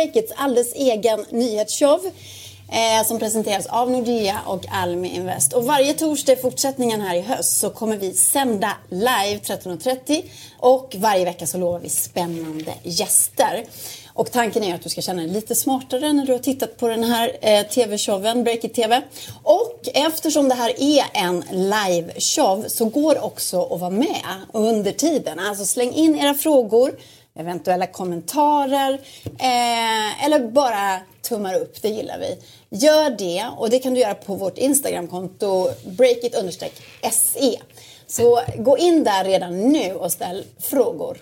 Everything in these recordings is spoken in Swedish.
Breakits alldeles egen nyhetsshow eh, som presenteras av Nordea och Almi Invest. Och varje torsdag i fortsättningen här i höst så kommer vi sända live 13.30 och varje vecka så lovar vi spännande gäster. Och tanken är att du ska känna dig lite smartare när du har tittat på den här eh, TV-showen, Breakit TV. Och eftersom det här är en live-show så går också att vara med under tiden. Alltså släng in era frågor, eventuella kommentarer eh, eller bara tummar upp, det gillar vi. Gör det och det kan du göra på vårt Instagramkonto breakit-se. Så gå in där redan nu och ställ frågor.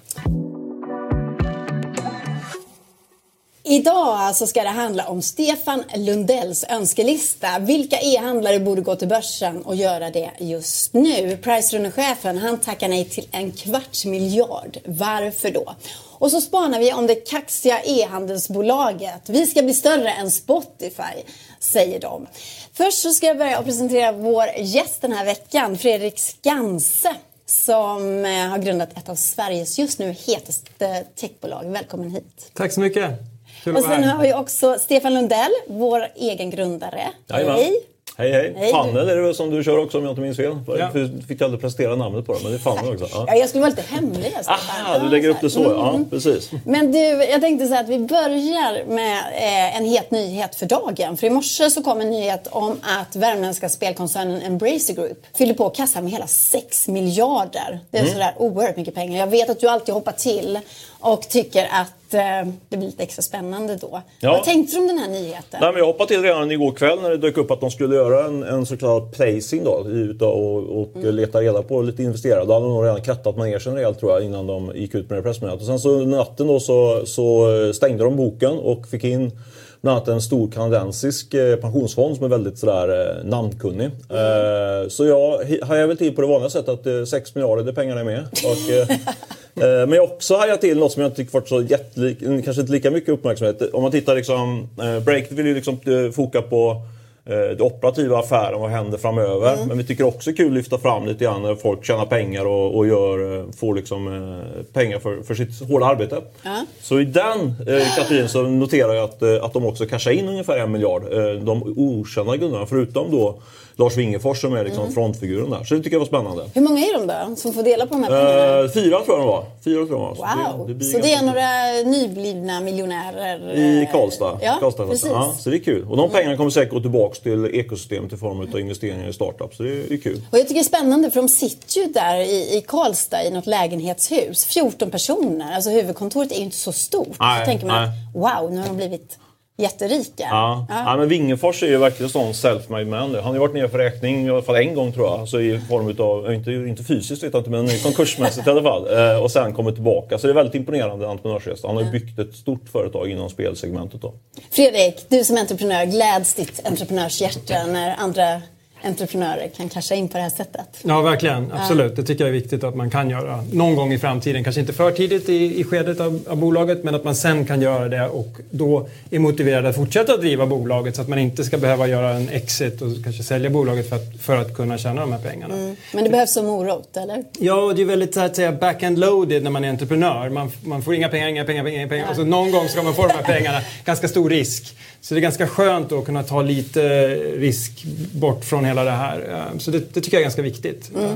Idag så ska det handla om Stefan Lundells önskelista. Vilka e-handlare borde gå till börsen och göra det just nu? Pricerunner-chefen han tackar nej till en kvarts miljard. Varför då? Och så spanar vi om det kaxiga e-handelsbolaget. Vi ska bli större än Spotify, säger de. Först så ska jag börja och presentera vår gäst den här veckan, Fredrik Skanse som eh, har grundat ett av Sveriges just nu hetaste techbolag. Välkommen hit. Tack så mycket. Kul och sen har vi också Stefan Lundell, vår egen grundare. Hej! Hej hej! hej Funnel är det väl som du kör också om jag inte minns fel? Ja. Du fick aldrig prestera namnet på det, men det är Funnel också. Ja. ja, jag skulle vara lite hemlig. Aha, du lägger upp det så. Mm. Ja, precis. Men du, jag tänkte så att vi börjar med eh, en het nyhet för dagen. För i morse så kom en nyhet om att värmländska spelkoncernen Embracer Group fyller på kassan med hela 6 miljarder. Det är mm. sådär oerhört mycket pengar. Jag vet att du alltid hoppar till och tycker att eh, det blir lite extra spännande då. Ja. Vad tänkte du om den här nyheten? Nej, men jag hoppade till redan igår kväll när det dök upp att de skulle göra en, en så kallad placing då, ut och, och mm. leta reda på lite investerare. Då hade de nog redan kattat manegen rejält tror jag innan de gick ut med det pressmeddelandet. Och sen så natten då så, så stängde de boken och fick in bland annat en stor kanadensisk eh, pensionsfond som är väldigt sådär eh, namnkunnig. Mm. Så jag hajar väl till på det vanliga sättet att 6 miljarder, det pengarna är med. Och, Men jag också hajat till något som jag inte tycker fått så jättelik, kanske inte lika mycket uppmärksamhet. Om man tittar liksom, Breakit vill ju liksom foka på det operativa affären, vad händer framöver. Mm. Men vi tycker också det är kul att lyfta fram lite grann när folk tjänar pengar och, och gör, får liksom, pengar för, för sitt hårda arbete. Mm. Så i den eh, kategorin så noterar jag att, att de också cashar in ungefär en miljard. de okända grundarna, förutom då Lars Wingefors som är liksom mm. frontfiguren där. Så det tycker jag var spännande. Hur många är de då som får dela på de här pengarna? Uh, fyra tror jag de var. Fyra tror jag var. Wow! Så det, det så det är några nyblivna miljonärer? I Karlstad. Ja, Karlstad precis. Ja, så det är kul. Och de pengarna kommer säkert gå tillbaka till ekosystemet i form av investeringar i startups. Så det är, det är kul. Och jag tycker det är spännande för de sitter ju där i, i Karlstad i något lägenhetshus. 14 personer. Alltså huvudkontoret är ju inte så stort. Nej, så tänker man, nej. wow, nu har de blivit jätterika. Ja. Ja. ja. men Wingefors är ju verkligen sån self-made man. Han har ju varit nere för räkning i alla fall en gång tror jag. Alltså i form av, inte, inte fysiskt vet jag inte, men konkursmässigt i alla fall. Eh, och sen kommit tillbaka. Så det är väldigt imponerande entreprenörsresa. Han har ju byggt ett stort företag inom spelsegmentet då. Fredrik, du som entreprenör, gläds ditt entreprenörshjärta när andra entreprenörer kan casha in på det här sättet. Ja, verkligen. Absolut. Det tycker jag är viktigt att man kan göra någon gång i framtiden. Kanske inte för tidigt i, i skedet av, av, bolaget, men att man sen kan göra det och då är motiverad att fortsätta driva bolaget så att man inte ska behöva göra en exit och kanske sälja bolaget för att, för att kunna tjäna de här pengarna. Mm. Men det behövs som morot, eller? Ja, det är väldigt så att säga back-end loaded när man är entreprenör. Man, man får inga pengar, inga pengar, inga pengar. Ja. Och så någon gång ska man få de här pengarna. Ganska stor risk. Så det är ganska skönt att kunna ta lite risk bort från hela det här. Eh, så det, det tycker jag är ganska viktigt. Mm. Eh,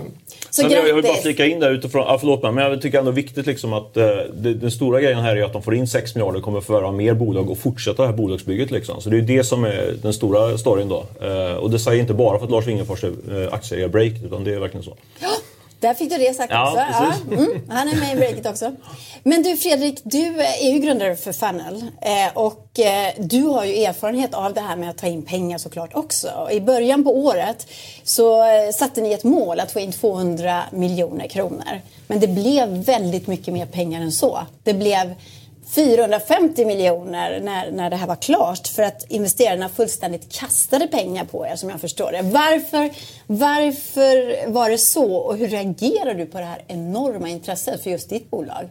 så jag, jag vill bara flika in där utifrån, ja, förlåt mig, men jag tycker ändå viktigt liksom att eh, det, den stora grejen här är att de får in 6 miljarder och kommer förvärva mer bolag och fortsätta det här bolagsbygget. Liksom. Så det är det som är den stora storyn då. Eh, och det säger inte bara för att Lars Wingefors är eh, aktieägare break, utan det är verkligen så. Där fick du det sagt ja, också. Ja, mm, han är med i breaket också. Men du Fredrik, du är ju grundare för Funnel eh, och eh, du har ju erfarenhet av det här med att ta in pengar såklart också. I början på året så eh, satte ni ett mål att få in 200 miljoner kronor. Men det blev väldigt mycket mer pengar än så. Det blev 450 miljoner när, när det här var klart för att investerarna fullständigt kastade pengar på er som jag förstår det. Varför, varför var det så och hur reagerar du på det här enorma intresset för just ditt bolag?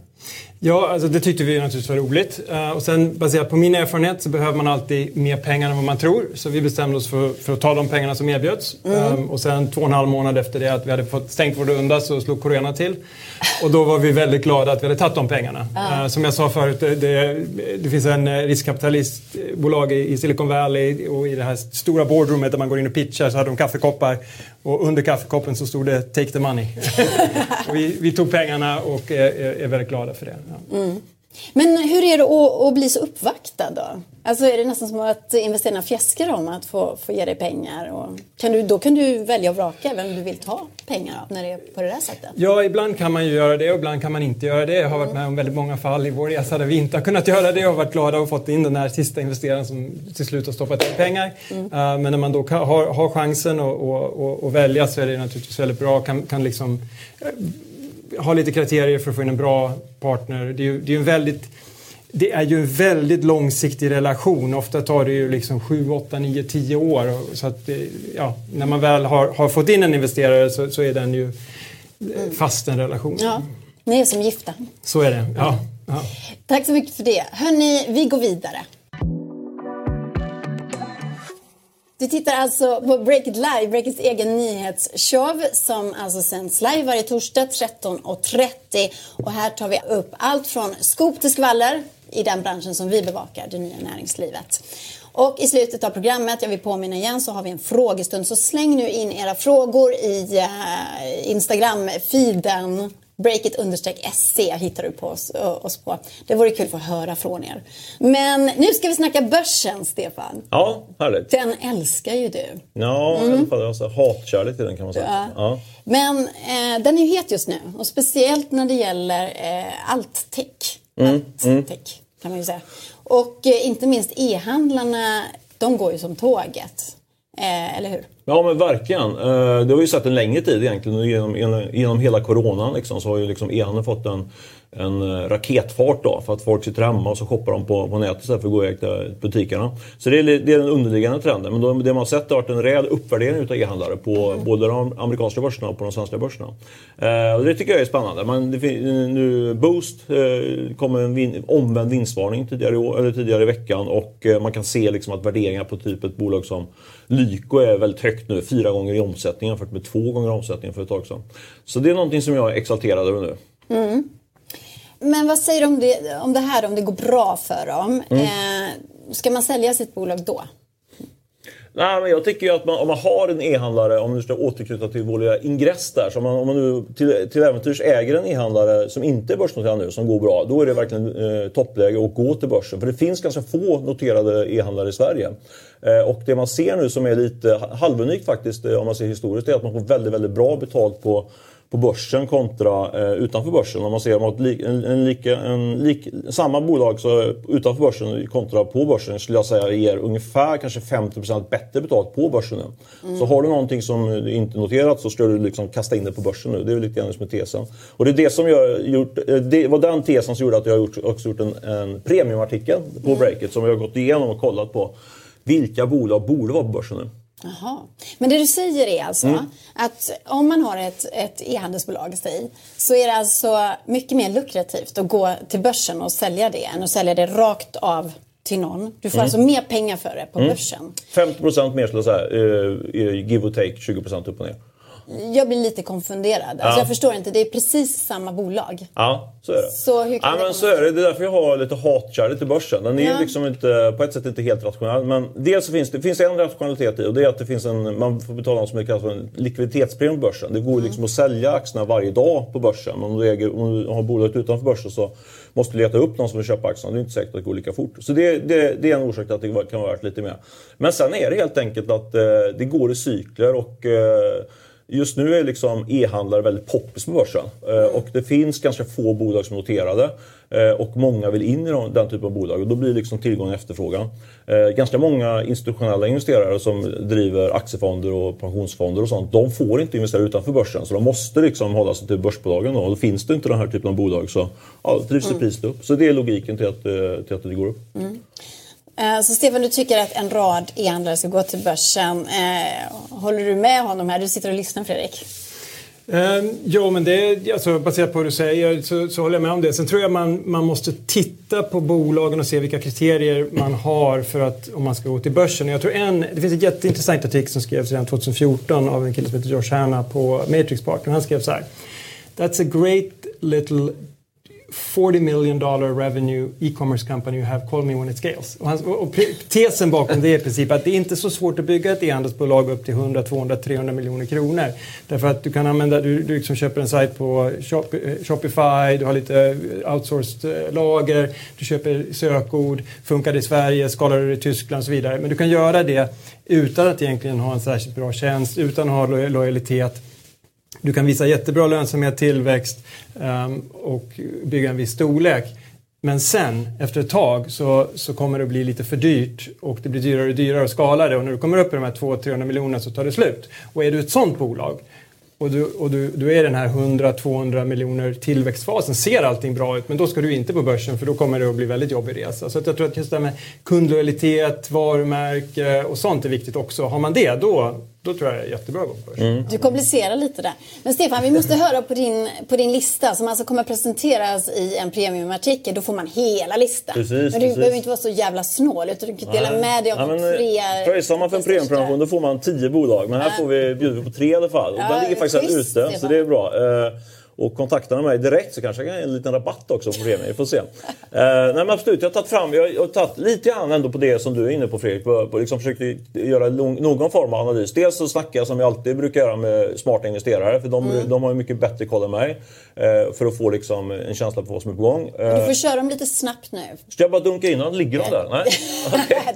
Ja, alltså det tyckte vi naturligtvis var roligt. Uh, och sen baserat på min erfarenhet så behöver man alltid mer pengar än vad man tror. Så vi bestämde oss för, för att ta de pengarna som erbjöds. Mm. Um, och sen två och en halv månad efter det att vi hade fått stängt vår runda så slog corona till. Och då var vi väldigt glada att vi hade tagit de pengarna. Uh, som jag sa förut, det, det, det finns en riskkapitalistbolag i, i Silicon Valley och i det här stora boardroomet där man går in och pitchar så hade de kaffekoppar. Och under kaffekoppen så stod det “Take the money”. vi, vi, tog pengarna och är, är väldigt glada för det. Ja. Mm. Men hur är det att, att, bli så uppvaktad då? Alltså är det nästan som att investerarna fjäskar om att få, få ge dig pengar? Och kan du, då kan du välja och vraka vem du vill ta pengar av när det är på det där sättet? Ja, ibland kan man ju göra det och ibland kan man inte göra det. Jag har varit med om väldigt många fall i vår resa där vi inte har kunnat göra det och varit glada och fått in den här sista investeraren som till slut har stoppat in pengar. Mm. Uh, men när man då har, har chansen att välja så är det naturligtvis väldigt bra. Kan, kan liksom ha lite kriterier för att få in en bra partner. Det är ju, det är en väldigt det är ju en väldigt långsiktig relation. Ofta tar det ju liksom 7, 8, 9, 10 år. Så att, ja, när man väl har, har fått in en investerare så, så är den ju fast en relation. Ja, ni är som gifta. Så är det, ja. ja. Tack så mycket för det. Hörni, vi går vidare. Du tittar alltså på Breakit Live, Breakits egen nyhetsshow som alltså sänds live varje torsdag 13.30. Och här tar vi upp allt från skop till skvaller i den branschen som vi bevakar, det nya näringslivet. Och i slutet av programmet, jag vill påminna igen, så har vi en frågestund. Så släng nu in era frågor i eh, Instagram-feeden breakit-se hittar du på oss, oss, på. Det vore kul att få höra från er. Men nu ska vi snacka börsen, Stefan. Ja, härligt. Den älskar ju du. Ja, mm. i alla fall alltså, hatkärlek till den kan man säga. Ja. ja. Men eh, den är ju het just nu och speciellt när det gäller eh, allt tech. Mm. Allt mm. kan man ju säga. Och eh, inte minst e-handlarna, de går ju som tåget. Eh, eller hur? Ja men verkligen. Eh, det har vi ju sett en längre tid egentligen. Genom, genom hela coronan liksom, så har ju liksom e-handeln fått en, en eh, raketfart då för att folk sitter hemma och så shoppar de på, på nätet istället för att gå iväg till butikerna. Så det är, det är den underliggande trenden. Men då, det man har sett har varit en rejäl uppvärdering av e-handlare på mm. både de amerikanska börserna och på de svenska börserna. Eh, och det tycker jag är spännande. Det, nu Boost eh, kom en vin, omvänd vinstvarning tidigare, år, eller tidigare i veckan och eh, man kan se liksom att värderingar på typ ett bolag som Lyko är väldigt högt nu, fyra gånger i omsättning jämfört med två gånger omsättningen för ett tag sedan. Så det är någonting som jag är exalterad över nu. Mm. Men vad säger du om det, om det här om det går bra för dem? Mm. Eh, ska man sälja sitt bolag då? Nej, men jag tycker ju att man, om man har en e-handlare, om du ska återknyta till vår lilla ingress där, så om man, om man nu till, till äventyrs äger en e-handlare som inte är börsnoterad nu, som går bra, då är det verkligen eh, toppläge att gå till börsen. För det finns ganska få noterade e-handlare i Sverige. Eh, och det man ser nu som är lite halvunikt faktiskt, eh, om man ser historiskt, är att man får väldigt, väldigt bra betalt på på börsen kontra eh, utanför börsen. Om man ser mot li, en, en, lika, en lik, samma bolag så utanför börsen kontra på börsen skulle jag säga ger ungefär kanske 50% bättre betalt på börsen nu. Mm. Så har du någonting som inte noterat så ska du liksom kasta in det på börsen nu. Det är lite grann som är tesen. Och det är det som jag gjort, eh, det var den tesen som gjorde att jag gjort, också gjort en, en premiumartikel på mm. Breakit som jag har gått igenom och kollat på. Vilka bolag borde vara på börsen nu? Jaha. Men det du säger är alltså mm. att om man har ett, ett e-handelsbolag så är det alltså mycket mer lukrativt att gå till börsen och sälja det än att sälja det rakt av till någon. Du får mm. alltså mer pengar för det på mm. börsen. 50% mer skulle jag säga, uh, give or take, 20% upp och ner. Jag blir lite konfunderad. Alltså ja. Jag förstår inte, det är precis samma bolag. Ja, så är det. Så hur kan ja, men så är det. det är därför jag har lite hatkärlek till börsen. Den är ja. liksom inte, på ett sätt inte helt rationell. Men dels så finns det finns en rationalitet i och det är att det finns en, man får betala något som kallas för en likviditetspremie på börsen. Det går mm. liksom att sälja aktierna varje dag på börsen. Men om du, äger, om du har bolaget utanför börsen så måste du leta upp någon som vill köpa aktierna. Det är inte säkert att det går lika fort. Så det, det, det är en orsak till att det kan vara värt lite mer. Men sen är det helt enkelt att eh, det går i cykler och eh, Just nu är liksom e-handlare väldigt poppis på börsen. Mm. Och det finns ganska få bolag som är noterade. Eh, och många vill in i den typen av bolag. Och då blir liksom tillgång och efterfrågan. Eh, ganska många institutionella investerare som driver aktiefonder och pensionsfonder och sånt. De får inte investera utanför börsen. Så de måste liksom hålla sig till börsbolagen. Och då finns det inte den här typen av bolag så ja, drivs mm. priset upp. Så det är logiken till att, till att det går upp. Mm. Eh, så Stefan, du tycker att en rad e-handlare ska gå till börsen. Eh, håller du med honom här? Du sitter och lyssnar Fredrik. Um, men det, alltså, baserat på vad du säger så, så håller jag med om det. Sen tror jag man, man måste titta på bolagen och se vilka kriterier man har för att om man ska gå till börsen. Jag tror en, det finns en jätteintressant artikel som skrevs redan 2014 av en kille som heter Josh Hanna på Matrix Partner. Han skrev så här. That's a great little 40 million dollar revenue e-commerce company you have, call me when it scales. Och, hans, och tesen bakom det är i princip att det är inte så svårt att bygga ett e-handelsbolag upp till 100, 200, 300 miljoner kronor. Därför att du kan använda, du, du liksom köper en sajt på Shop, eh, Shopify, du har lite eh, outsourced eh, lager, du köper sökord, funkar det i Sverige, skalar det i Tyskland och så vidare. Men du kan göra det utan att egentligen ha en särskilt bra tjänst, utan att ha lojalitet du kan visa jättebra lönsamhet, tillväxt ehm, och bygga en viss storlek. Men sen, efter ett tag, så, så kommer det att bli lite för dyrt och det blir dyrare och dyrare att skala det och när du kommer upp i de här 200-300 miljonerna så tar det slut. Och är du ett sånt bolag och du, och du, du är i den här 100-200 miljoner tillväxtfasen, ser allting bra ut, men då ska du inte på börsen för då kommer det att bli väldigt jobbig resa. Så jag tror att just det här med kundlojalitet, varumärke och sånt är viktigt också. Har man det, då, då tror jag det är jättebra att gå börsen. Mm. Du komplicerar lite där. Men Stefan, vi måste höra på din, på din lista som alltså kommer presenteras i en premiumartikel. Då får man hela listan. Precis, men du precis. behöver inte vara så jävla snål utan du kan dela med dig av ja, tre... Pröjsar man för en premiumprenumeration då får man tio bolag. Men här får vi, bjuder vi på tre i alla fall. Och Ja, den ligger faktiskt ute, Stefan. så det är bra. Eh, och kontaktar mig direkt så kanske jag kan ge en liten rabatt också på premien. Vi får se. Eh, nej men absolut, jag har tagit fram, jag har tagit lite grann ändå på det som du är inne på Fredrik. På, på liksom försökt göra någon form av analys. Dels så snackar jag som jag alltid brukar göra med smarta investerare. För de, Mm. de har ju mycket bättre koll än mig. Eh, för att få liksom en känsla på vad som är på gång. Eh, Du får köra dem lite snabbt nu. ska jag bara dunka in den? Ligger de där? Nej?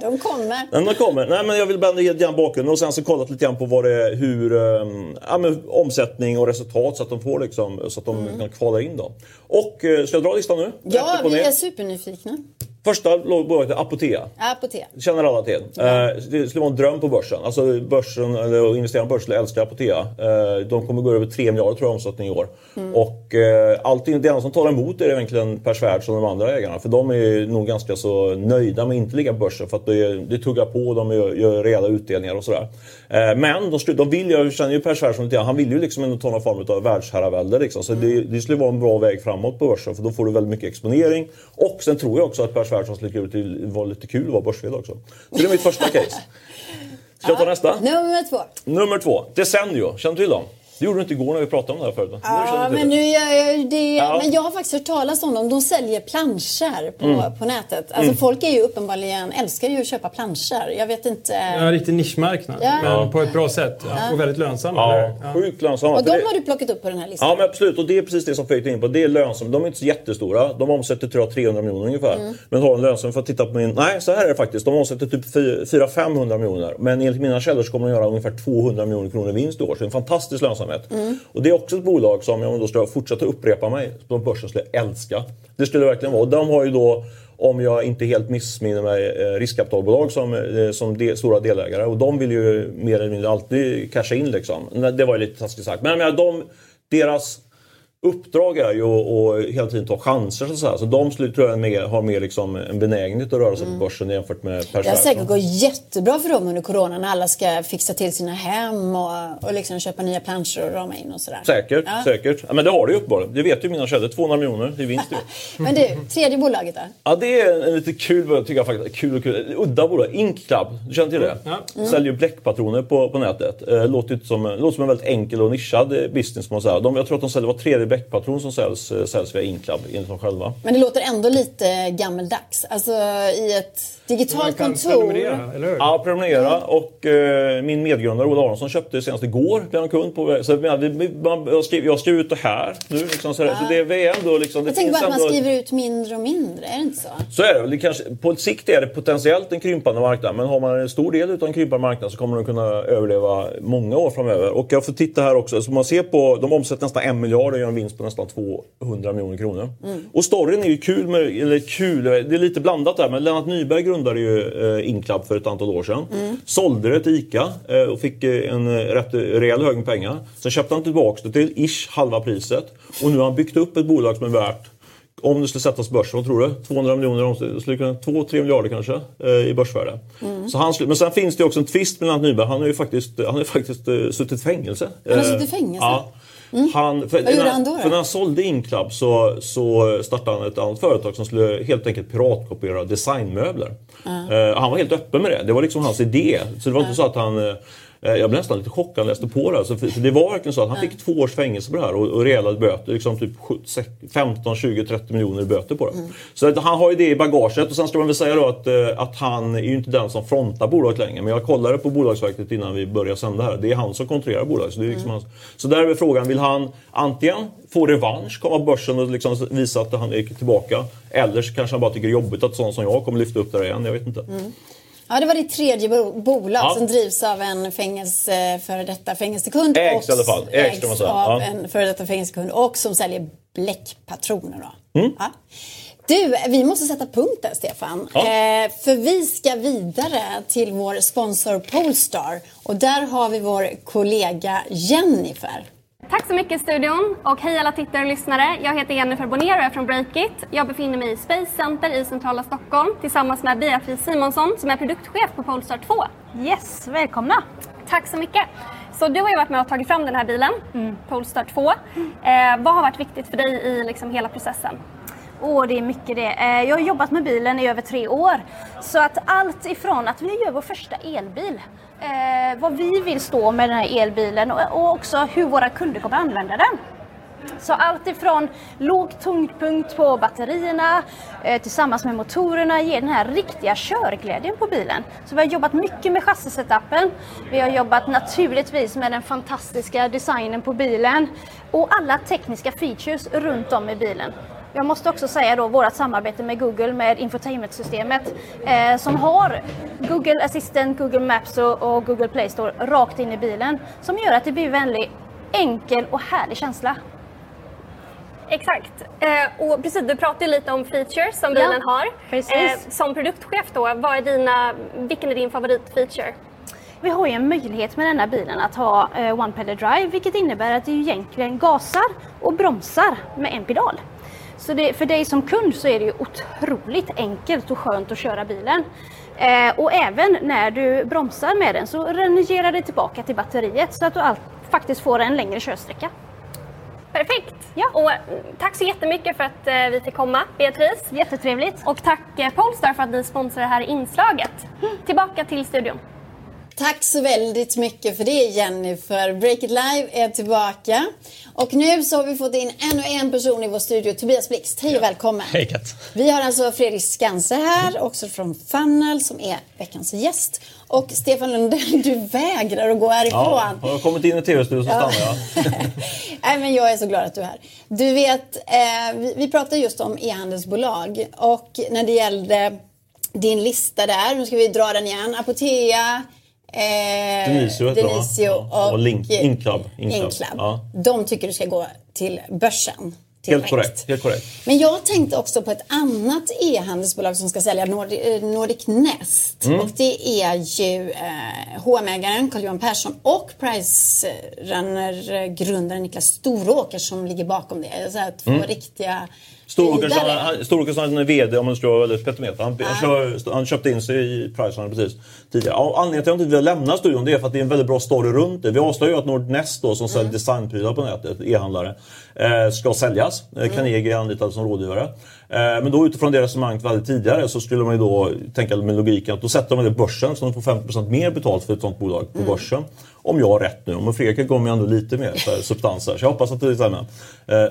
De kommer. Nej, men kommer. Nej, men jag vill bara ge lite grann bakgrunden och sen så kollat lite grann på vad det är, hur um, ja, men omsättning och resultat så att de får liksom, så att de kan kvala in då. Och eh, ska jag dra listan nu? Mm. Ja, vi är supernyfikna. Första bolaget är Apotea. Apotek. Det känner alla till. Eh, det skulle vara en dröm på börsen. Alltså börsen, eller att investera på börsen älskar Apotea. Eh, de kommer gå över 3 miljarder tror jag omsättning i år. Och eh, allting, det enda som talar emot är egentligen Per Svärd och de andra ägarna. För de är nog ganska så nöjda med att inte ligga på börsen. För att det, det tuggar på och de gör, gör rejäla utdelningar och sådär. Men de, skulle- de vill, jag känner ju Per Svärd som lite han vill ju liksom ändå ta någon form av världsherravälde. Liksom. Så det, det skulle vara en bra väg framåt på börsen. För då får du väldigt mycket exponering. Och sen tror jag också att Per Svärd skulle tycka det var lite kul att vara börs också. Så det är mitt första case. Ska jag ta nästa? Nummer två. Nummer två, Desenio. Känner du till dem? Det gjorde du inte igår när vi pratade om det här förut. Ja, men, nu jag det. Ja. men jag har faktiskt hört talas om dem. De säljer planscher på, Mm. på nätet. Alltså, Folk är ju uppenbarligen, älskar ju att köpa planscher. Jag vet inte. En riktig nischmarknad, Ja. men på ett bra sätt. Ja. Och väldigt lönsam. eller Ja? Ja. sjukt lönsamma. Och de har du plockat upp på den här listan. Ja men absolut och det är precis det som Fredrik är inne på. Det är lönsamt. De är inte så jättestora. De omsätter tror jag 300 miljoner ungefär. Mm. Men har en lönsamhet för att titta på min... Nej så här är det faktiskt. De omsätter typ 400-500 miljoner. Men enligt mina källor så kommer de göra ungefär 200 miljoner kronor i vinst i år. Så det är en fantastisk lönsamhet. Mm. Och det är också ett bolag som, om jag då ska fortsätta upprepa mig, på börsen skulle jag älska. Det skulle det verkligen vara. Och de har ju då om jag inte helt missminner mig, eh, riskkapitalbolag som, eh, som de, stora delägare. Och de vill ju mer eller mindre alltid casha in liksom. Det var ju lite taskigt sagt. Men jag menar, de, deras uppdrag är ju att, hela tiden ta chanser. Så, säga. så de skulle, tror jag mer, har mer liksom en benägenhet att röra sig på börsen jämfört med Per Det har säkert gått jättebra för dem under corona när alla ska fixa till sina hem och, och liksom köpa nya planscher och rama in och sådär. Säkert, Ja. säkert. Ja, men det har det ju uppenbarligen. Det vet ju mina källor. 200 miljoner i vinst. Men du, tredje bolaget då? Ja, det är en lite kul bolag, tycker jag faktiskt. Kul och kul. Udda bolag. Ink Club, du känner till det? Ja. Säljer ju bläckpatroner på, på nätet. Eh, låter, som, låter som en väldigt enkel och nischad business. Man säga. De, jag tror att de säljer var tredje bläckpatron som säljs, eh, säljs via Ink Club, enligt dem själva. Men det låter ändå lite gammeldags. Alltså i ett digitalt kan kontor. prenumerera, eller hur? Ja, prenumerera. Och eh, min medgrundare Ola Aronsson köpte senast igår. Blev han kund på så, jag, vi- man, jag, skriver, jag skriver ut det här nu. Liksom, så, så det, är ändå, liksom, det Jag tänker bara att man ändå- skriver ut mindre och mindre, är det inte så? Så är det väl. Det kanske, på sikt är det potentiellt en krympande marknad. Men har man en stor del utav en krympande marknad så kommer de kunna överleva många år framöver. Och jag får titta här också. Så man ser på, de omsätter nästan en miljard och gör en vinst på nästan 200 miljoner kronor. Och storyn är ju kul, med, eller kul, det är lite blandat där. Men Lennart Nyberg grundade ju eh, Inclub för ett antal år sedan. Sålde det till ICA eh, och fick eh, en eh, rätt rejäl hög med pengar. Sen köpte han tillbaka det till ish halva priset. Och nu har han byggt upp ett bolag som är värt om det skulle sättas på börsen, vad tror du? 200 miljoner, om det skulle kunna 2-3 miljarder kanske eh, i börsvärde. Så han, men sen finns det också en twist med Lennart Nyberg. Han har ju faktiskt, han har faktiskt eh, suttit i fängelse. Han har Eh, suttit i fängelse? Ja. Mm. Han, för, Vad gjorde han då, då? För när han sålde Inclub så, så startade han ett annat företag som skulle helt enkelt piratkopiera designmöbler. Mm. Uh, han var helt öppen med det. Det var liksom hans idé. Så det var inte så att han Eh, jag blev nästan lite chockad när jag läste på det. Alltså, för det var verkligen så att han fick två års fängelse på det här och, och rejäla böter. Liksom typ 15, 20, 30 miljoner böter på det. Mm. Så att han har ju det i bagaget. Och sen ska man väl säga då att, eh, att han är ju inte den som frontar bolaget längre. Men jag kollade på Bolagsverket innan vi började sända här. Det är han som kontrollerar bolaget. Så, det är liksom mm. hans... så där är väl frågan, vill han antingen få revansch, komma börsen och liksom visa att han är tillbaka. Eller så kanske han bara tycker det är jobbigt att sån som jag kommer lyfta upp det igen. Jag vet inte. Mm. Ja, det var ditt tredje bolag ja. som drivs av en fängelse, före detta fängelsekund. Ägs i alla fall. Ägs, ägs av ja. en före detta fängelsekund och som säljer bläckpatroner. Då. Mm. Ja. Du, vi måste sätta punkt där Stefan. Ja. Eh, för vi ska vidare till vår sponsor Polestar. Och där har vi vår kollega Jennifer. Tack så mycket studion och hej alla tittare och lyssnare. Jag heter Jennifer Bonnier och är från Breakit. Jag befinner mig i Space Center i centrala Stockholm tillsammans med Beatrice Simonsson som är produktchef på Polestar 2. Yes, välkomna! Tack så mycket! Så du har ju varit med och tagit fram den här bilen, mm. Polestar 2. Eh, vad har varit viktigt för dig i liksom hela processen? Åh, det är mycket det. Eh, jag har jobbat med bilen i över tre år. Så att allt ifrån att vi gör vår första elbil, eh, vad vi vill stå med den här elbilen och också hur våra kunder kommer använda den. Så allt ifrån låg tyngdpunkt på batterierna eh, tillsammans med motorerna ger den här riktiga körglädjen på bilen. Så vi har jobbat mycket med chassisetappen. Vi har jobbat naturligtvis med den fantastiska designen på bilen och alla tekniska features runt om i bilen. Jag måste också säga då vårt samarbete med Google med infotainmentsystemet eh, som har Google Assistant, Google Maps och, och, Google Play Store rakt in i bilen som gör att det blir väldigt enkel och härlig känsla. Exakt. Eh, och precis, du pratade lite om features som bilen ja, har. Precis. Eh, som produktchef då, vad är dina, vilken är din favoritfeature? Vi har ju en möjlighet med denna bilen att ha eh, One Pedal Drive vilket innebär att du egentligen gasar och bromsar med en pedal. Så det, för dig som kund så är det ju otroligt enkelt och skönt att köra bilen. Eh, och även när du bromsar med den så renigerar det tillbaka till batteriet så att du all, faktiskt får en längre körsträcka. Perfekt! Ja. Och mm, tack så jättemycket för att eh, vi fick komma, Beatrice. Jättetrevligt. Och tack eh, Polestar för att ni sponsrar det här inslaget. Mm. Tillbaka till studion. Tack så väldigt mycket för det Jennifer. Break It Live är tillbaka. Och nu så har vi fått in ännu en person i vår studio, Tobias Blixt. Hej och välkommen. Hej Kat. Vi har alltså Fredrik Skanse här, också från Funnel, som är veckans gäst. Och Stefan Lundell, du vägrar att gå härifrån. Ja, jag har kommit in i tv-studion så stannar jag. Nej, men jag är så glad att du är här. Du vet, eh, vi, vi pratade just om e-handelsbolag och när det gällde din lista där, nu ska vi dra den igen. Apotea, Eh, Denisio Denisio och, och Link, Inclub. Inclub. Ja. De tycker du ska gå till börsen. Helt korrekt, helt korrekt. Men jag tänkte också på ett annat e-handelsbolag som ska sälja, Nordic, eh, Nordic Nest. Mm. Och det är ju eh, H&M-ägaren Carl-Johan Persson och Pricerunner-grundaren Niklas Storåker som ligger bakom det. Så här, två mm. riktiga Storåkersson är VD om man vara väldigt petimeter. Han, han, han köpte in sig i Pricerunner precis tidigare. Och anledningen till att jag inte vill lämna studion det är för att det är en väldigt bra story runt det. Vi avslöjar ju att Nordnest då, som säljer mm. designprylar på nätet, e-handlare, eh, ska säljas. Eh, mm. Carnegie är anlitad som rådgivare. Eh, men då utifrån det resonemanget vi hade tidigare så skulle man ju då tänka med logiken att då sätter man det på börsen så de får 50% mer betalt för ett sånt bolag på mm. börsen. Om jag har rätt nu. Om Fredrik kommer ändå lite mer så substanser. Så jag hoppas att det stämmer. Eh,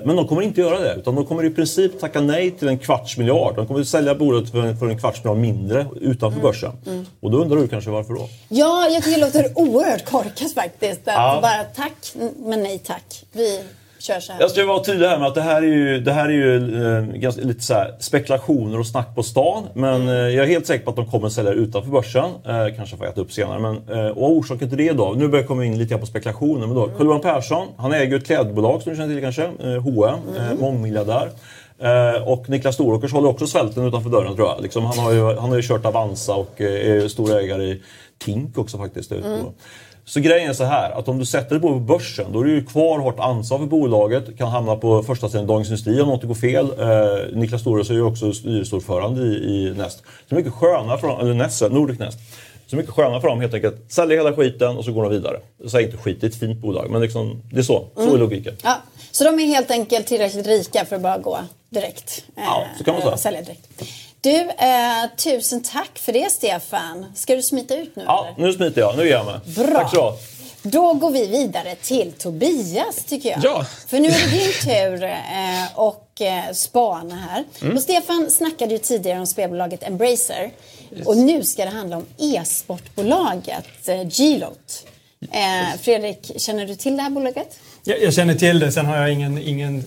men de kommer inte göra det. Utan de kommer i princip tacka nej till en kvarts miljard. De kommer sälja bolaget för en, för en kvarts miljard mindre utanför mm. börsen. Mm. Och då undrar du kanske varför då? Ja, jag tycker det låter oerhört korkat faktiskt. Att ja. bara tack, men nej tack. Vi kör så här. Jag ska vara tydlig här med att det här är ju, det här är ju eh, ganska, lite så här, spekulationer och snack på stan. Men eh, jag är helt säker på att de kommer sälja utanför börsen. Eh, kanske får äta upp senare. Men, eh, och orsaken till det då, nu börjar jag komma in lite på spekulationer. Men då, mm. Carl-Johan Persson, han äger ett klädbolag som du känner till kanske, eh, H&M, mm. eh, mångmiljardär. Eh, och Niklas Storåkers håller också svälten utanför dörren tror jag. Liksom, han, har ju, han har ju kört Avanza och eh, är stor ägare i Tink också faktiskt. Mm. Så grejen är så här, att om du sätter det på börsen, då är du ju kvar hårt ansvar för bolaget. Kan hamna på första sidan Dagens Industri om något går fel. Eh, Niklas Storus är ju också styrelseordförande i, i Nest. Så mycket skönare från, eller Nest, Nordic Nest. Så mycket skönare för dem helt enkelt. Sälja hela skiten och så går de vidare. Jag säger inte skit, det är ett fint bolag. Men liksom, det är så. Så är logiken. Ja, så de är helt enkelt tillräckligt rika för att bara gå direkt. Ja, så kan man säga. eh, Sälja direkt. Du, eh, tusen tack för det Stefan. Ska du smita ut nu Ja, eller? nu smiter jag. Nu ger jag mig. Bra. Tack så. Då går vi vidare till Tobias tycker jag. Ja. För nu är det din tur eh, och eh, spana här. Mm. Och Stefan snackade ju tidigare om spelbolaget Embracer. Och nu ska det handla om e-sportbolaget eh, G-Lot. Eh, Fredrik, känner du till det här bolaget? Jag, jag känner till det, sen har jag ingen, ingen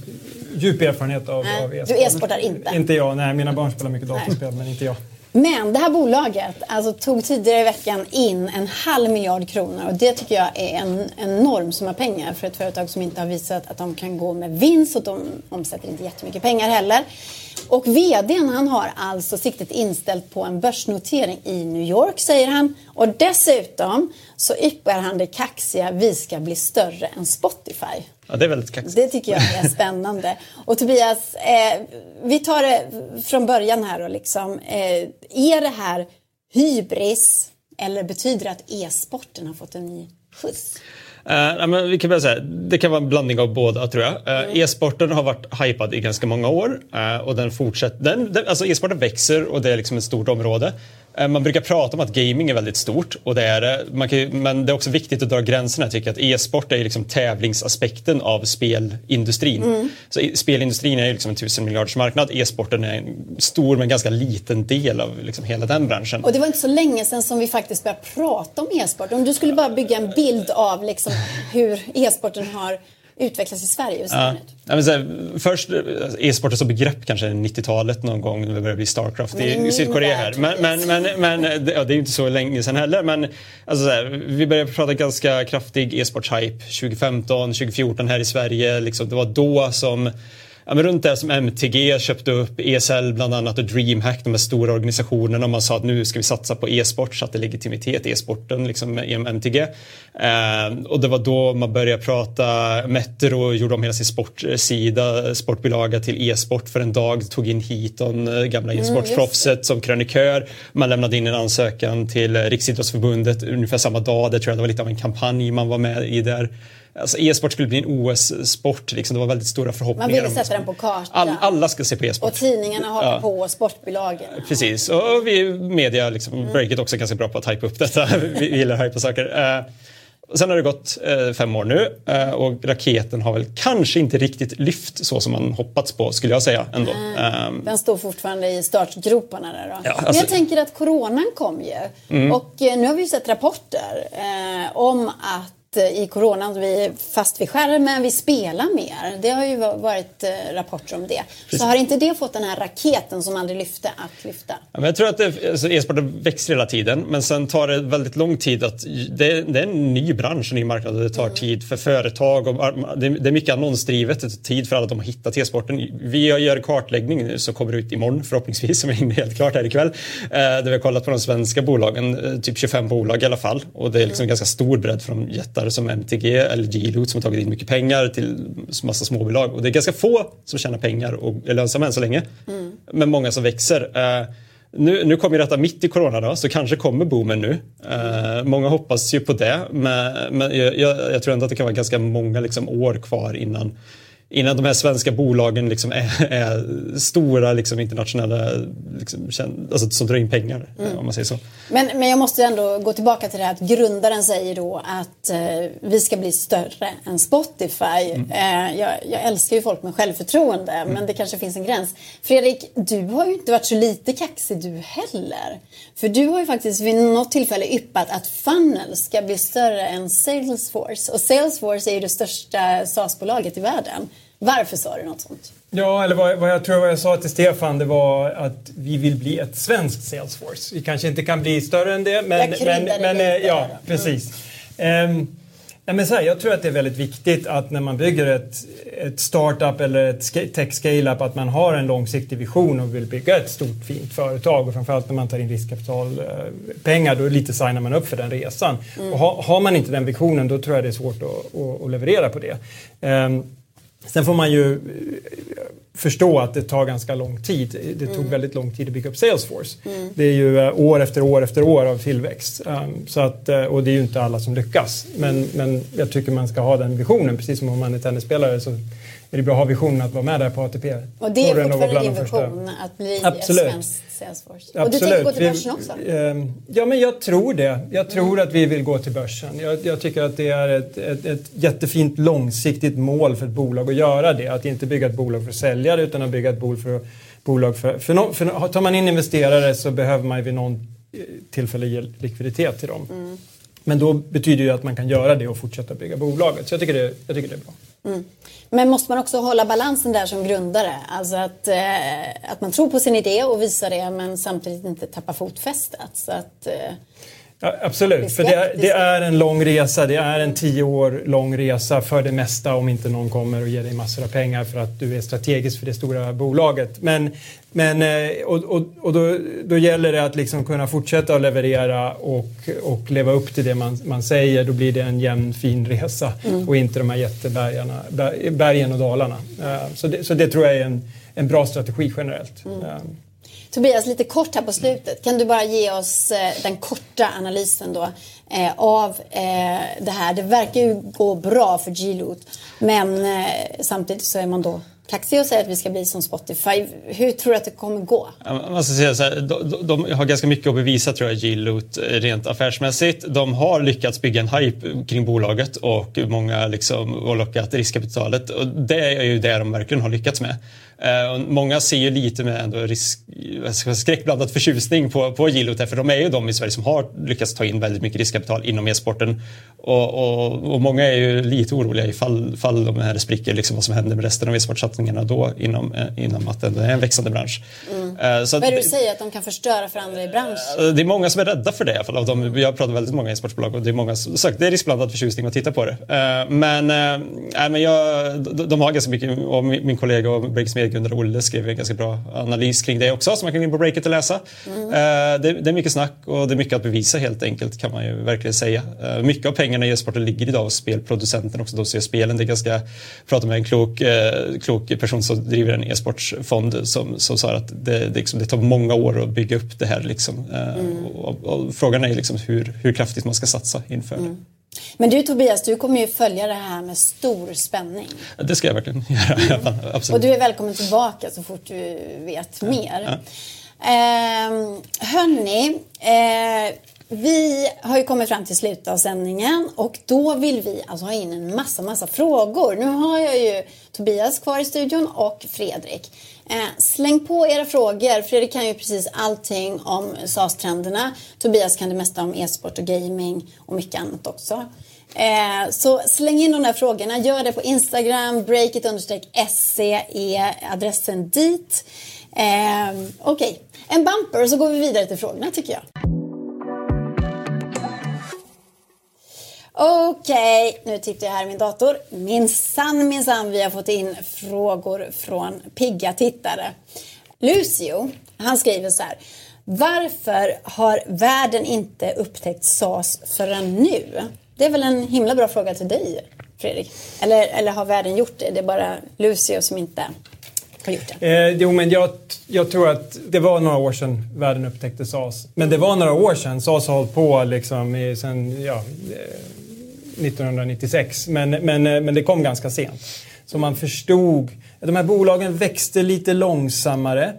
djup erfarenhet av, Nej, av du e-sport. e-sportar inte? Inte jag, nej. Mina barn spelar mycket datorspel, men inte jag. Men det här bolaget alltså, tog tidigare i veckan in en halv miljard kronor och det tycker jag är en enorm summa pengar för ett företag som inte har visat att de kan gå med vinst och de omsätter inte jättemycket pengar heller. Och VDn han har alltså siktet inställt på en börsnotering i New York säger han och dessutom så yppar han det kaxiga vi ska bli större än Spotify. Ja, det är väldigt kaxigt. Det tycker jag är spännande. Och Tobias, eh, vi tar det från början här och liksom. Eh, är det här hybris eller betyder det att e-sporten har fått en ny skjuts? Uh, men vi kan börja säga, det kan vara en blandning av båda tror jag. Uh, E-sporten har varit hypad i ganska många år uh, och den fortsätter. Den, den, alltså e-sporten växer och det är liksom ett stort område. Uh, man brukar prata om att gaming är väldigt stort och det är det. Man kan, ju- men det är också viktigt att dra gränserna. Jag tycker att e-sport är liksom tävlingsaspekten av spelindustrin. Så i- spelindustrin är liksom en tusen miljarders marknad. E-sporten är en stor men ganska liten del av liksom hela den branschen. Och det var inte så länge sedan som vi faktiskt började prata om e-sport. Om du skulle bara bygga en bild av liksom hur e-sporten har utvecklats i Sverige. Ut? Ja, men så här, först e-sporten som begrepp kanske 90-talet någon gång när det började bli Starcraft Men i Sydkorea här. Men, men, men, men det, ja, det är ju inte så länge sedan heller. Men alltså så här, vi började prata ganska kraftig e-sportshype 2015, 2014 här i Sverige. Liksom, det var då som Ja, men runt det som MTG köpte upp ESL bland annat och DreamHack, de här stora organisationerna. Man sa att nu ska vi satsa på e-sport, satte legitimitet i e-sporten liksom, genom MTG. Eh, och det var då man började prata, Metro gjorde om hela sin sportsida, sportbilaga till e-sport för en dag, tog in Heaton, eh, gamla e-sportproffset som krönikör. Man lämnade in en ansökan till Riksidrottsförbundet ungefär samma dag. Det tror jag det var lite av en kampanj man var med i där. Alltså e-sport skulle bli en OS-sport, liksom. det var väldigt stora förhoppningar. Man ville sätta den på kartan. All, alla ska se på e-sport. Och tidningarna hakar Ja. på, sportbolagen. Precis, och vi media, liksom, Breakit också ganska bra på att hypa upp detta. vi, vi gillar att hypa saker. Eh, sen har det gått eh, fem år nu eh, och raketen har väl kanske inte riktigt lyft så som man hoppats på skulle jag säga ändå. Ehm, Den står fortfarande i startgroparna där då. Ja, Men alltså- jag tänker att coronan kom ju. Och eh, nu har vi sett rapporter eh, om att i coronan vi är fast vid skärmen, vi spelar mer. Det har ju va- varit eh, rapporter om det. Så har inte det fått den här raketen som aldrig lyfte att lyfta? Ja, jag tror att det- alltså, e-sporten växer hela tiden men sen tar det väldigt lång tid att det, det är en ny bransch, en ny marknad och det tar tid för företag och det, det är mycket annonsdrivet, det tar tid för alla de har hittat e-sporten. Vi gör kartläggning nu som kommer ut imorgon förhoppningsvis som är inne helt klart här ikväll. Eh, där vi har kollat på de svenska bolagen, eh, typ 25 bolag i alla fall och det är liksom en ganska stor bredd från jättar som MTG eller G-Loot som har tagit in mycket pengar till massa småbolag och det är ganska få som tjänar pengar och är lönsamma än så länge. Men många som växer. Eh, nu, nu kommer detta mitt i corona då, så kanske kommer boomen nu. Eh, många hoppas ju på det, men, men jag, jag, jag tror ändå att det kan vara ganska många liksom, år kvar innan, innan de här svenska bolagen liksom är, är stora liksom, internationella, liksom, alltså, som drar in pengar, om man säger så. Men, men jag måste ändå gå tillbaka till det här att grundaren säger då att eh, vi ska bli större än Spotify. Eh, jag, jag älskar ju folk med självförtroende men det kanske finns en gräns. Fredrik, du har ju inte varit så lite kaxig du heller. För du har ju faktiskt vid något tillfälle yppat att Funnel ska bli större än Salesforce. Och Salesforce är ju det största SaaS-bolaget i världen. Varför sa du något sånt? Ja, eller vad, vad jag tror vad jag sa till Stefan det var att vi vill bli ett svenskt Salesforce. Vi kanske inte kan bli större än det, men... Jag men, men eh, ja, då. precis. Ehm, nej, men så här, jag tror att det är väldigt viktigt att när man bygger ett, ett startup eller ett tech scale-up att man har en långsiktig vision och vill bygga ett stort fint företag och framförallt när man tar in riskkapitalpengar då lite signar man upp för den resan. Och ha, har man inte den visionen då tror jag det är svårt att, att, att leverera på det. Ehm, Sen får man ju förstå att det tar ganska lång tid. Det tog mm. väldigt lång tid att bygga upp Salesforce. Mm. Det är ju år efter år efter år av tillväxt. Um, så att, och det är ju inte alla som lyckas. Men, men jag tycker man ska ha den visionen, precis som om man är tennisspelare. Så är det bra att ha visionen att vara med där på ATP. Och det är fortfarande din vision, att bli Absolut. ett svenskt Salesforce? Och du tänker gå till börsen också? Vi, eh, ja, men jag tror det. Jag tror mm. att vi vill gå till börsen. Jag, jag tycker att det är ett, ett, ett, jättefint långsiktigt mål för ett bolag att göra det. Att inte bygga ett bolag för att sälja det utan att bygga ett bolag för, bolag för, för, no, för Tar man in investerare så behöver man vid någon eh, tillfälle ge likviditet till dem. Mm. Men då betyder det att man kan göra det och fortsätta bygga bolaget. Så jag tycker det, jag tycker det är bra. Mm. Men måste man också hålla balansen där som grundare? Alltså att, eh, att man tror på sin idé och visar det men samtidigt inte tappar fotfästet. Så att, eh, Ja, absolut, för det är, det är, en lång resa. Det är en tio år lång resa för det mesta om inte någon kommer och ger dig massor av pengar för att du är strategisk för det stora bolaget. Men, men, eh, och, och, och då, då gäller det att liksom kunna fortsätta att leverera och, och leva upp till det man, man säger. Då blir det en jämn fin resa mm. och inte de här jättebergen och dalarna. Eh, så det, så det tror jag är en, en bra strategi generellt. Mm. Tobias, lite kort här på slutet. Kan du bara ge oss eh, den korta analysen då eh, av eh, det här? Det verkar ju gå bra för G-Loot men samtidigt så är man då kaxig och säger att vi ska bli som Spotify. Hur tror du att det kommer gå? Man ska säga så här, de, de, har ganska mycket att bevisa tror jag, G-Loot rent affärsmässigt. De har lyckats bygga en hype kring bolaget och många liksom har lockat riskkapitalet. Och det är ju det de verkligen har lyckats med. Uh, många ser ju lite med ändå risk, skräckblandad förtjusning på, på Gilot för de är ju de i Sverige som har lyckats ta in väldigt mycket riskkapital inom e-sporten. Och, och, och, många är ju lite oroliga ifall fall de här spricker, liksom vad som händer med resten av e-sportsatsningarna då inom, eh, inom att det är en växande bransch. Mm. Uh, så Vad är det du säger, att de kan förstöra för andra i branschen? Uh, det är många som är rädda för det i alla fall. Av dem. Jag pratar väldigt många e-sportbolag och det är många som sagt, det är riskblandad förtjusning att titta på det. men, men jag, de, de har ganska mycket, och min, min kollega och Breaks Gunnar Olle skrev en ganska bra analys kring det också som man kan gå in på Breakit och läsa. Mm. Uh, det, det, är mycket snack och det är mycket att bevisa helt enkelt kan man ju verkligen säga. Uh, mycket av pengarna i e-sporten ligger idag hos spelproducenten också. De ser spelen. Det är ganska, jag med en klok, uh, klok person som driver en e-sportsfond som, som sa att det, det, liksom, det, tar många år att bygga upp det här. Liksom. Mm. Och, och, frågan är liksom hur, hur kraftigt man ska satsa inför. Mm. Men du Tobias, du kommer ju följa det här med stor spänning. Det ska jag verkligen göra. Mm. Absolut. Och du är välkommen tillbaka så fort du vet ja. mer. Ja. Eh, hörni, eh, vi har ju kommit fram till slutet av sändningen och då vill vi alltså ha in en massa, massa frågor. Nu har jag ju Tobias kvar i studion och Fredrik. Eh, släng på era frågor. Fredrik kan ju precis allting om SAS-trenderna. Tobias kan det mesta om e-sport och gaming och mycket annat också. Eh, så släng in de där frågorna. Gör det på Instagram. Breakit-se är adressen dit. Eh, Okej, okay. en bumper och så går vi vidare till frågorna tycker jag. Okej, okay, nu tittar jag här i min dator. Minsann, minsann, vi har fått in frågor från pigga tittare. Lucio, han skriver så här. Varför har världen inte upptäckt SAS förrän nu? Det är väl en himla bra fråga till dig, Fredrik? Eller, eller har världen gjort det? Det är bara Lucio som inte har gjort det. Eh, jo, men jag, jag, tror att det var några år sedan världen upptäckte SAS. Men det var några år sedan. SAS har hållit på liksom i, sen, ja, eh, 1996. Men, men, eh, men det kom ganska sent. Så man förstod. De här bolagen växte lite långsammare.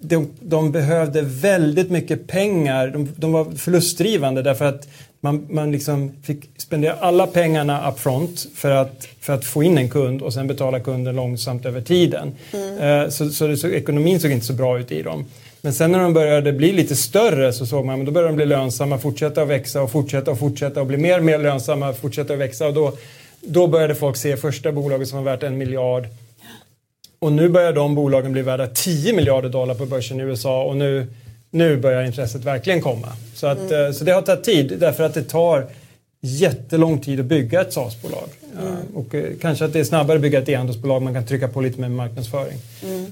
De, de behövde väldigt mycket pengar. De, de, var förlustdrivande därför att man, man liksom fick spendera alla pengarna upfront för att, för att få in en kund och sen betala kunden långsamt över tiden. Mm. Så, så, så, ekonomin såg inte så bra ut i dem. Men sen när de började bli lite större så såg man att då började de bli lönsamma, fortsätta att växa och fortsätta och fortsätta och bli mer och mer lönsamma, fortsätta att växa. Och då, då började folk se första bolaget som var värt en miljard. Och nu börjar de bolagen bli värda 10 miljarder dollar på börsen i USA och nu, nu börjar intresset verkligen komma. Så, att, mm. Eh, så det har tagit tid därför att det tar jättelång tid att bygga ett SaaS-bolag. Mm. Och eh, kanske att det är snabbare att bygga ett e-handelsbolag, man kan trycka på lite mer marknadsföring. Mm.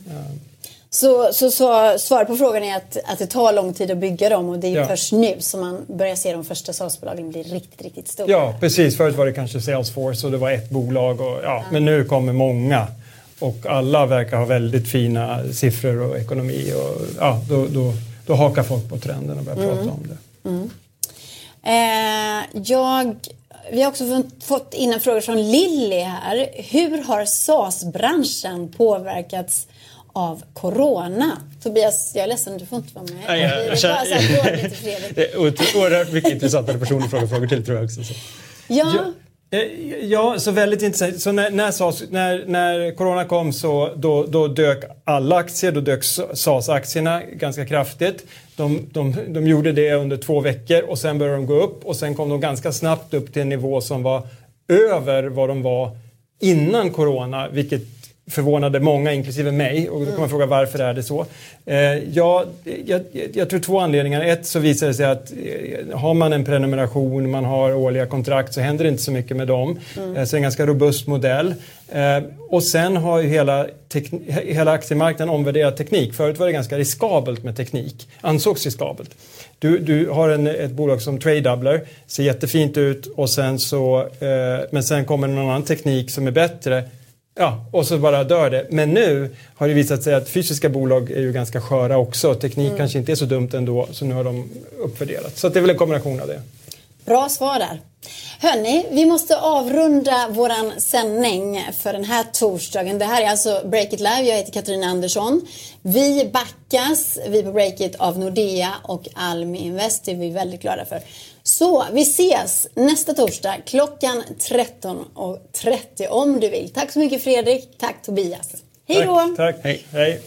Så, så, så svaret på frågan är att, att det tar lång tid att bygga dem och det är Ja. först nu som man börjar se de första SaaS-bolagen bli riktigt, riktigt stora. Ja, precis. Förut var det kanske Salesforce och det var ett bolag. Och, ja, Men nu kommer många. Och alla verkar ha väldigt fina siffror och ekonomi. Och, ja, då, då, då hakar folk på trenden och börjar prata om det. Eh, jag, vi har också fått- fått in en fråga från Lilly här. Hur har SaaS-branschen påverkats av Corona? Tobias, jag är ledsen, du får inte vara med. Nej, jag- jag Fredrik. Det är oerhört- mycket intressanta personer att fråga frågor till tror jag också. Så. Ja, Eh, Ja, så väldigt intressant. Så när, när, SAS, när, när corona kom så då, då dök alla aktier, då dök SAS-aktierna ganska kraftigt. De, de, de gjorde det under två veckor och sen började de gå upp och sen kom de ganska snabbt upp till en nivå som var över vad de var innan corona, vilket förvånade många, inklusive mig. Och då kan man fråga varför är det så? Eh, ja, jag, jag tror två anledningar. Ett så visar det sig att eh, har man en prenumeration, man har årliga kontrakt så händer det inte så mycket med dem. Eh, så det är en ganska robust modell. Eh, och sen har ju hela, hela aktiemarknaden omvärderat teknik. Förut var det ganska riskabelt med teknik, ansågs riskabelt. Du, du har en, ett bolag som Tradedoubler, ser jättefint ut och sen så, eh, men sen kommer någon annan teknik som är bättre Ja, och så bara dör det. Men nu har det visat sig att fysiska bolag är ju ganska sköra också. Teknik kanske inte är så dumt ändå, så nu har de uppvärderat. Så det är väl en kombination av det. bra svar där. Hörni, vi måste avrunda våran sändning för den här torsdagen. Det här är alltså Breakit Live. Jag heter Katarina Andersson. Vi backas, vi på Breakit, av Nordea och Almi Invest. Det är vi väldigt glada för. Så vi ses nästa torsdag klockan 13.30 om du vill. Tack så mycket Fredrik. Tack Tobias. Hej då! Tack, tack. Hej. Hej.